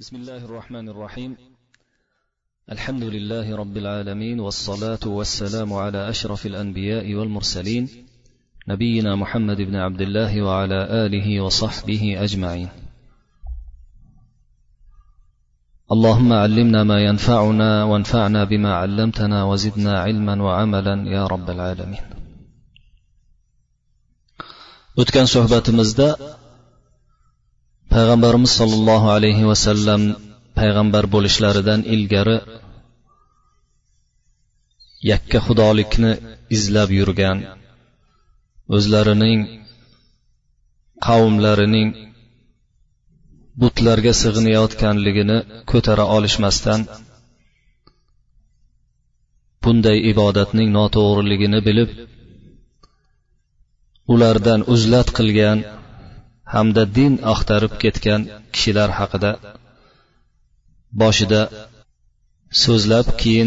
بسم الله الرحمن الرحيم. الحمد لله رب العالمين والصلاة والسلام على أشرف الأنبياء والمرسلين نبينا محمد بن عبد الله وعلى آله وصحبه أجمعين. اللهم علمنا ما ينفعنا وانفعنا بما علمتنا وزدنا علما وعملا يا رب العالمين. O'tgan suhbatimizda payg'ambarimiz sollallohu alayhi vasallam payg'ambar bo'lishlaridan ilgari yakka xudolikni izlab yurgan o'zlarining qavmlarining butlarga sig'inayotganligini ko'tara olishmasdan bunday ibodatning noto'g'riligini bilib ulardan uzlat qilgan hamda din axtarib ketgan kishilar haqida boshida so'zlab keyin